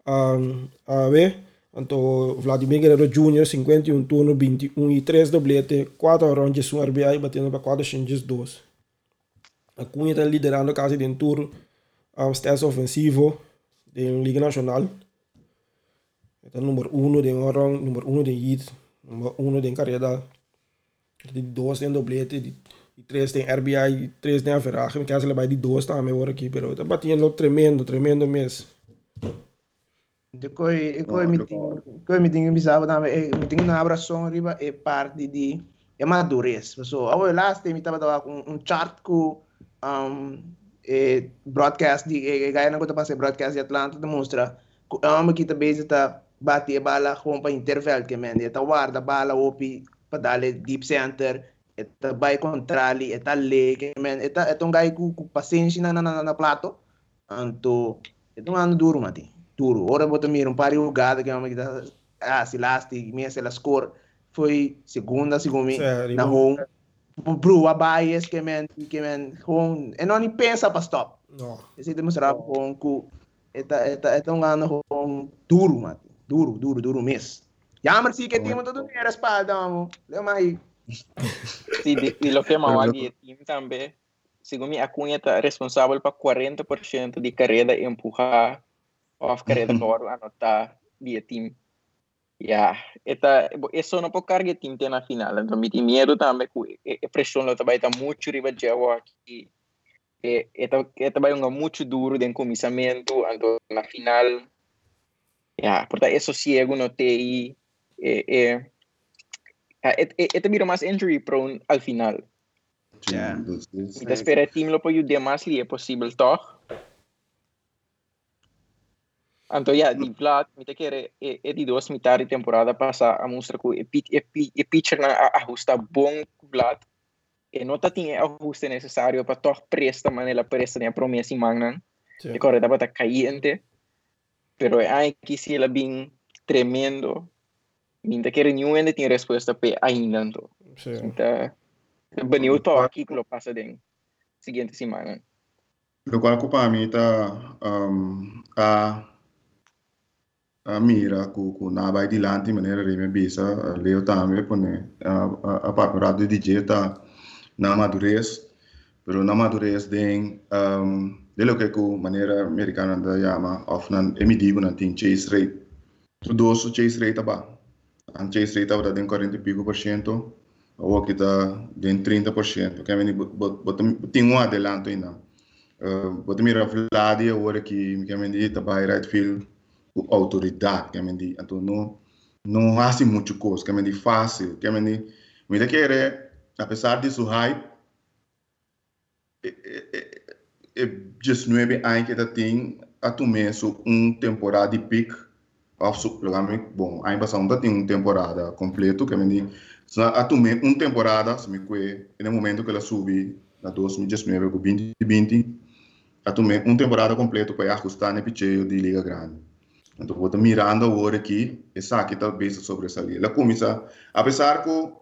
um, ver, Anto Vladimir Guerrero Jr., 51 turno, 21 e 3 doblete, 4 rondes, 1 RBI, batendo para 402. A Cunha está liderando quase de tour um, stats ofensivo da Liga Nacional. Está número 1 de orang, número 1 de hit, número 1 de carreira. De 2 tem doblete, de 3 tem RBI, de 3 tem average. Me quero levar de 2 também agora aqui, pero está batendo tremendo, tremendo mesmo. Depois, depois me tenho, depois me tenho bizarro também, me tenho na abração riba é parte de é madurez. So, ao last time estava dando um, um chart com um, é, broadcast de é, gaya na conta para broadcast de Atlanta demonstra que a uma que também está bate a bala com para intervalo que men, está guarda bala opi para darle deep center, está vai controle, está lê que men, está é um gaya com paciência na na na, na plato, anto é um ano duro mati. Duro. Ora bota mir um pari jogada que é uma que ah, se lasti, minha se la score foi segunda, segunda na home. Bro, a bias que men que men home, e não pensa para stop. No. Esse demonstrar com que eta um ano home duro, mano. Duro, duro, duro mesmo. Já mas sim que time todo era espalda, mano. Leu mais. Sim, e lo que mal ali time também. Segundo a Cunha está responsável por 40% de carreira empurrar of carreira baru anotar dia tim ya eta eso no pode carregar tim na final então me tem medo também que a pressão lá também está muito riba Jawa aqui e eta eta vai um muito duro de começamento então na final. Ya portanto isso ciego no TI e e eta vira mais injury prone al final. Yeah. Então espera time lo pode ajudar mais li é possível toch Anto ja, di Vlad, mi te kere e, e di dos mitad de temporada passa a mostra que e, e, e pitcher na ajusta bom Vlad. E não tá tinha ajuste necessário para toch presta maneira presta nem a promessa em magnan. E corre da bata caiente. Pero ai que se ela tremendo. Minta que nenhum ainda tem resposta para ainda então. Então, baniu to aqui que lo passa den seguinte semana. Lo qual para mim tá um, a a mira ku ku na bai di lanti manera rime bisa leo tame pone a paperato di dieta na madurez pero na madurez den um, de lo que ku manera americana da llama of nan emi digo nan tin chase rate. Tu doso chase rate ba an chase rate aba den 40 pico por ciento o aqui tá den 30 por cento que meni botam tem um adelanto ainda. Uh, botam mira Vladi agora que que meni tá by right field autoridade, que me então não não faz muito coisa, que me fácil, que me me querer, apesar disso hype, é, é, é 19 anos que tem a tomar uma temporada de suplemento bom, aí passar um tem uma temporada completa, que me a tomar uma temporada, se me que no momento que ela sube na 2019 com 2020, a tomar uma temporada completa para ajustar no picheio de liga grande. Então, vou mirando agora aqui, essa aqui talvez sobresalir. Ela começa, apesar que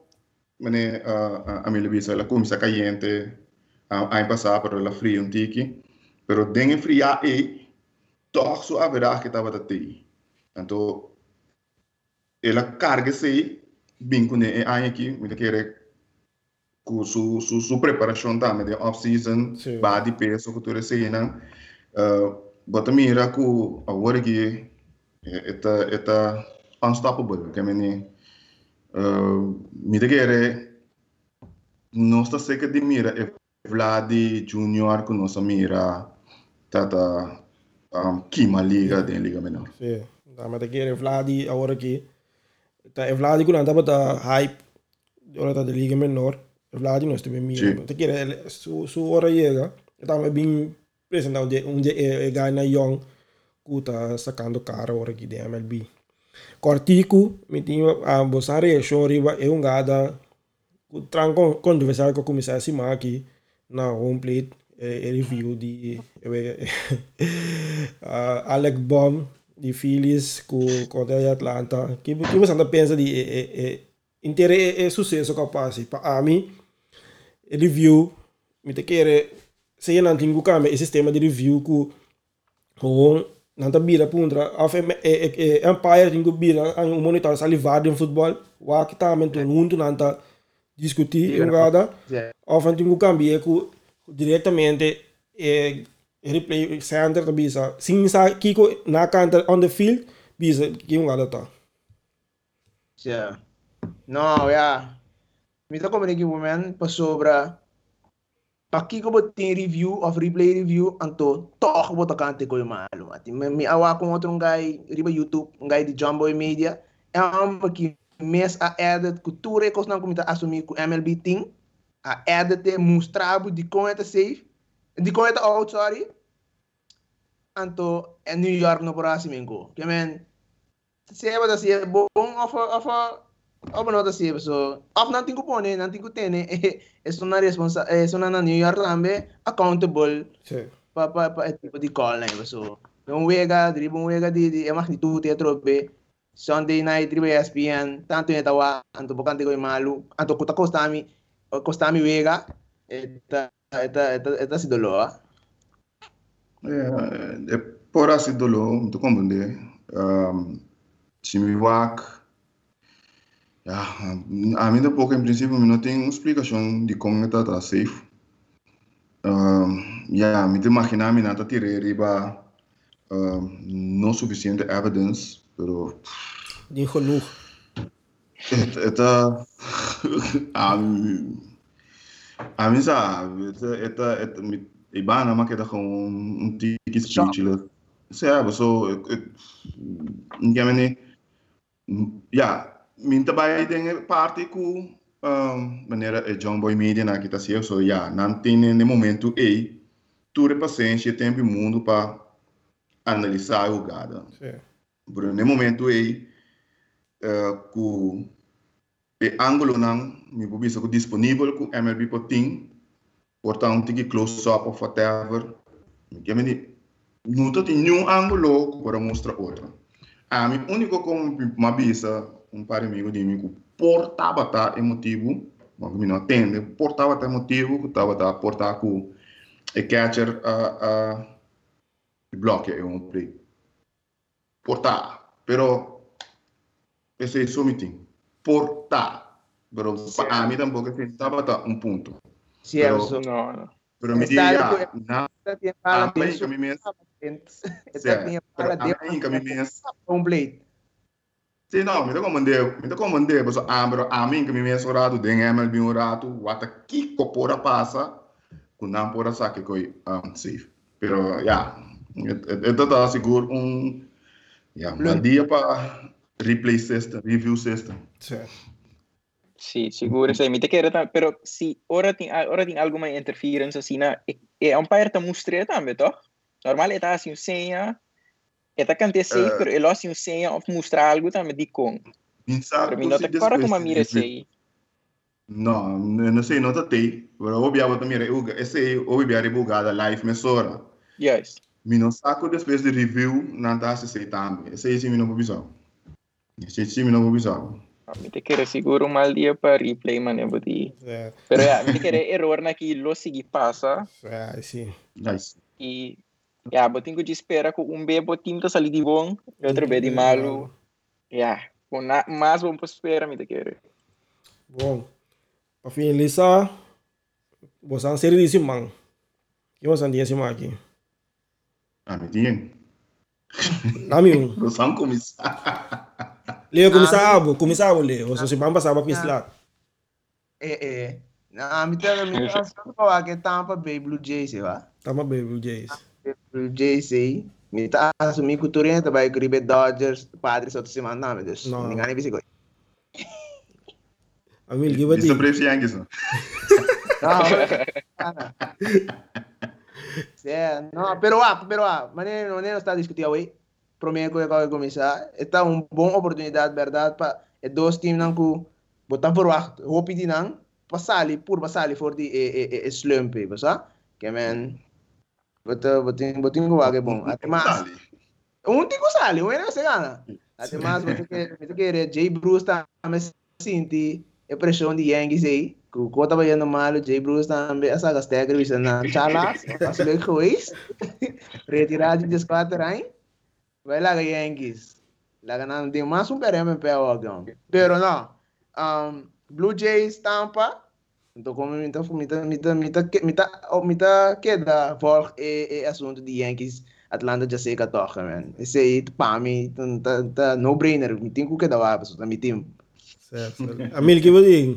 mane a a minha visa ela começa caliente, a a passar para ela frio um tiki, pero den fria e toch so haverá que estava até. Então, ela carga se bem com é aí aqui, me querer com su su su preparação também de off season, body peso que tu recebe, uh, bota mira com agora que это, это unstoppable. Que meni, uh, mi te kere, nossa seca de mira é Vladi Junior que nossa mira tata um, kima liga den liga menor. Sim, da mas te kere Vladi agora aqui, tá é Vladi que não tava da hype, agora tá de liga menor. Vladi não esteve mira. Te kere su su hora chega, tava bem apresentado um dia é ganha young sacando cara ora aqui de MLB. Cortico, me tinha a Bosare e Shoriba e um gada tranco com adversário que começar a cima aqui na home plate e, review de uh, <laughs> Alec Baum de Phillies com com de Atlanta que que você anda pensa de é, é, inteiro é, é sucesso capaz para a mim review, me te querer, se não que cambiar sistema de review que tá bira é é Empire que bira um monitor salivado em futebol, aqui também tem um não tá discutir jogada, of tem que cambiar que diretamente é replay center tá bisa, sim sa kiko na canta on the field bisa um gada tá. Yeah. No, yeah. Mita ko manigi woman pa sobra Paki ko tem review of replay review anto tok bo takante ko malo ati mi awa ko outro guy riba YouTube guy de Jumbo Media. Um que mes a edit cultura que não comita assumir com MLB team a edit mostrabo de como safe de como out sorry. Anto é New York no próximo que men se é bom of of of não assim so of não tem que pôr não tem que ter né é uma responsa é uma na New York também accountable para para para tipo de call né so um wega dribo um wega de de é magnitude é trope Sunday night dribo ESPN tanto é tawa anto bocante ko malu anto kuta costami costami wega eta eta eta eta si dolor é, é por assim dolor muito compreender um, time work ja, a mim pouco em princípio não tem uma explicação de como está tá safe. Um, ja, me imaginar me nada tirei riba um, não suficiente evidence, pero. Het, het, uh, a mim, a mim sabe, het, het, het, het, Ibana maak je dat gewoon een tiki speechless. Ja, zo, ik, ik, ik, ja, minta bai den parte ku um, maneira é John Boy Media na kita sia so ya não tem no momento e tu paciência tempo e mundo para analisar o gada por no momento e uh, ku e ângulo não me vou ver disponível com MLB poting portanto que close up of whatever. Que me não tem nenhum ângulo para mostrar outro a mim único como uma um par amigo de mim que portava tá emotivo, mas me não atende, portava tá emotivo, que estava tá portar com o catcher a a bloque é um play. Portar, pero esse é só meeting. Portar, pero para mim tampouco estava tá um ponto. Cierto. No, no. Pero me diga, na, a mãe que me mês, <laughs> certo, a mãe que me não, me dá como mandei, me dá como mandei, mas a mim a mim que me mês orado, den MLB um rato, wata kiko pora passa, com não pora saque coi um safe. Pero ja, het dat seguro um ja, um dia para replay system, review system. Certo. Sí, seguro, sí, me te quiero tam- pero si ora tem ora tem alguma interference assim na é um pair tá mostrar também, toch? Normal é tá assim senha, é tá cante sei, Eh. pero ele assim senha of mostrar algo também de com. Insa, Pero mi não te para como mira sei. No, não sei, não tem. Pero obviamente também uga, esse obviamente bugada live mesora. Yes. Mi não saco depois de review, não tá se sei também. Esse esse mi não vou bisar. Esse esse mi não vou bisar. Me te quiero seguro um mal dia para replay man é bodi. Certo. Pero ja, me te quiero error na que lo segui passa Ah, sim. Nice. e ja, botinho de espera com um bebo tá sali de bom, e outro bebo de malo. Ja, com na mais bom para espera me te quiero. Bom, para finalizar, você é um série de simão. que você tem simão aqui? Ah, me tinha. Nami um. Não são começar. Leo começar abo Leo. Você se bamba sabe que lá. Eh, eh. Na, mi tell me, falar que Tampa Bay Blue Jays, eu acho. Tama baby Blue Jays. Blue Jays aí. Mi tá o Turinha vai gribe Dodgers, Padres, outro semana, não, meu Deus. Não. Ninguém nem vai Amil, give Isso é it. para os Yankees. não? É, não, pero ah, pero ah, mas não, não está discutindo aí. Prometo que vai começar. Está uma boa oportunidade, verdade, para dois times não que botar por lá, hope de não, passar ali, por passar ali for de é é slump, você? Que man, botar botar botar um vaga bom. Até mais. Um tico sale, é você gana. Até mais, você que você que Jay Bruce tá mas sente a pressão de Yankees aí. ku kota ba yan malo Jay Bruce também essa gasta grevista na chalas <laughs> as le cois <laughs> retirado de squadra aí vai lá Yankees. Lá ga não tem mais um pereme pé o pero não. Um, Blue Jays Tampa então como mita mita mita mita mita mita queda volg e, e assunto de Yankees Atlanta já sei que toca man. Esse aí para mim tá tá no brainer me tem que dar para so mi team certo, certo. <laughs> Amil que você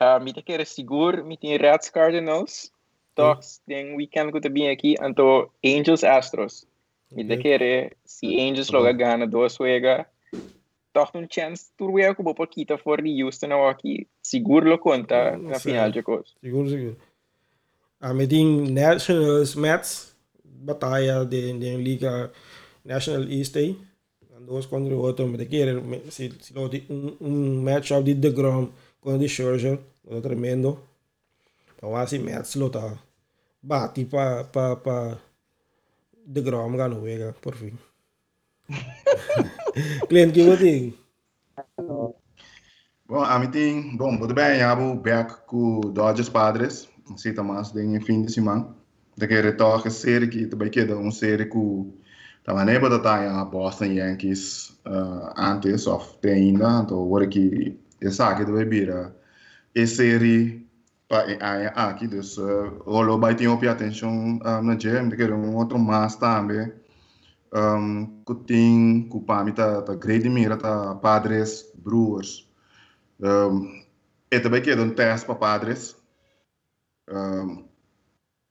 Uh, mi te seguro, mi tem Reds Cardinals, Talks tem weekend que também aqui, então Angels Astros. Mi te querer, se Angels logo ganha duas juega, um chance tu ruega como pouquita for de Houston ou aqui, seguro lo conta na final de coisa. Seguro, seguro. A tem Nationals Mets, batalha de, de Liga National East aí. Dois contra o outro, te querer, se, se lo um, um matchup de DeGrom, con de Scherzer, tremendo. Então assim, Mets lo tá bati pa pa pa de Grom ganhou vega por fim. <laughs> Cliente que você Bom, a mim tem, bom, muito bem, eu back com Dodgers Padres, assim também tem fim de semana. Daquele toque série que também queda um série com Tava nem para estar Boston Yankees uh, antes of the ainda, então agora que Exato, dove bira e seri pa aqui dus rolo bai tem opia atenção na gem de que um outro mais também um que tem que para mim tá tá grande mira tá padres brewers um e também que um teste para padres. Um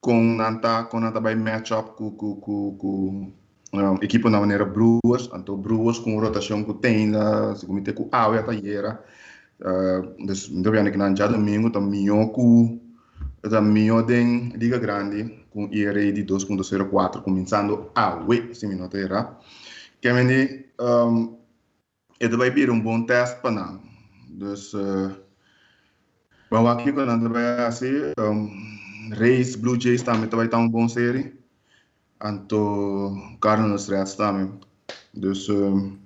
com nanta com nanta vai match up com com com com um, equipe na maneira brewers então brewers com rotação que tem na se comite com a ya tá Uh, dus ndo biani que já domingo tá minho cu tá minho den liga grande com IRA de 2.04 começando a we se era que um e vai vir um bom teste para não dus uh, vamos aqui quando anda vai assim um, Blue Jays também vai estar um bom série anto Cardinals Reds também dus um,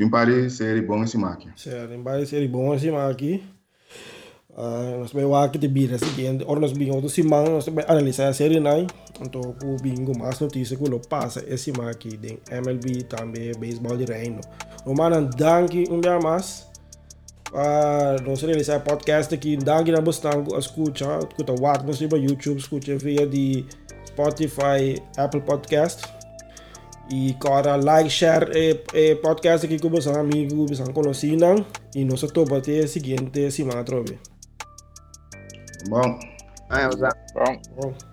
tem várias séries boas em aqui. Certo, tem várias séries boas em aqui. Uh, nós vamos aqui bira seguinte, ora nós vamos outro semana, nós vamos analisar a série nai, então o bingo mais notícia que lo passa esse aqui de MLB também beisebol de reino. No mano, danke um dia mais. Uh, nós realizar podcast aqui, danke na bastante escuta, escuta o WhatsApp, nós YouTube, escuta via de Spotify, Apple Podcast. E cara, like, share e, e podcast aqui com você amigo, você conhecido. E nós estamos até a seguinte semana, Bom. Ah, é, Bom. Bom.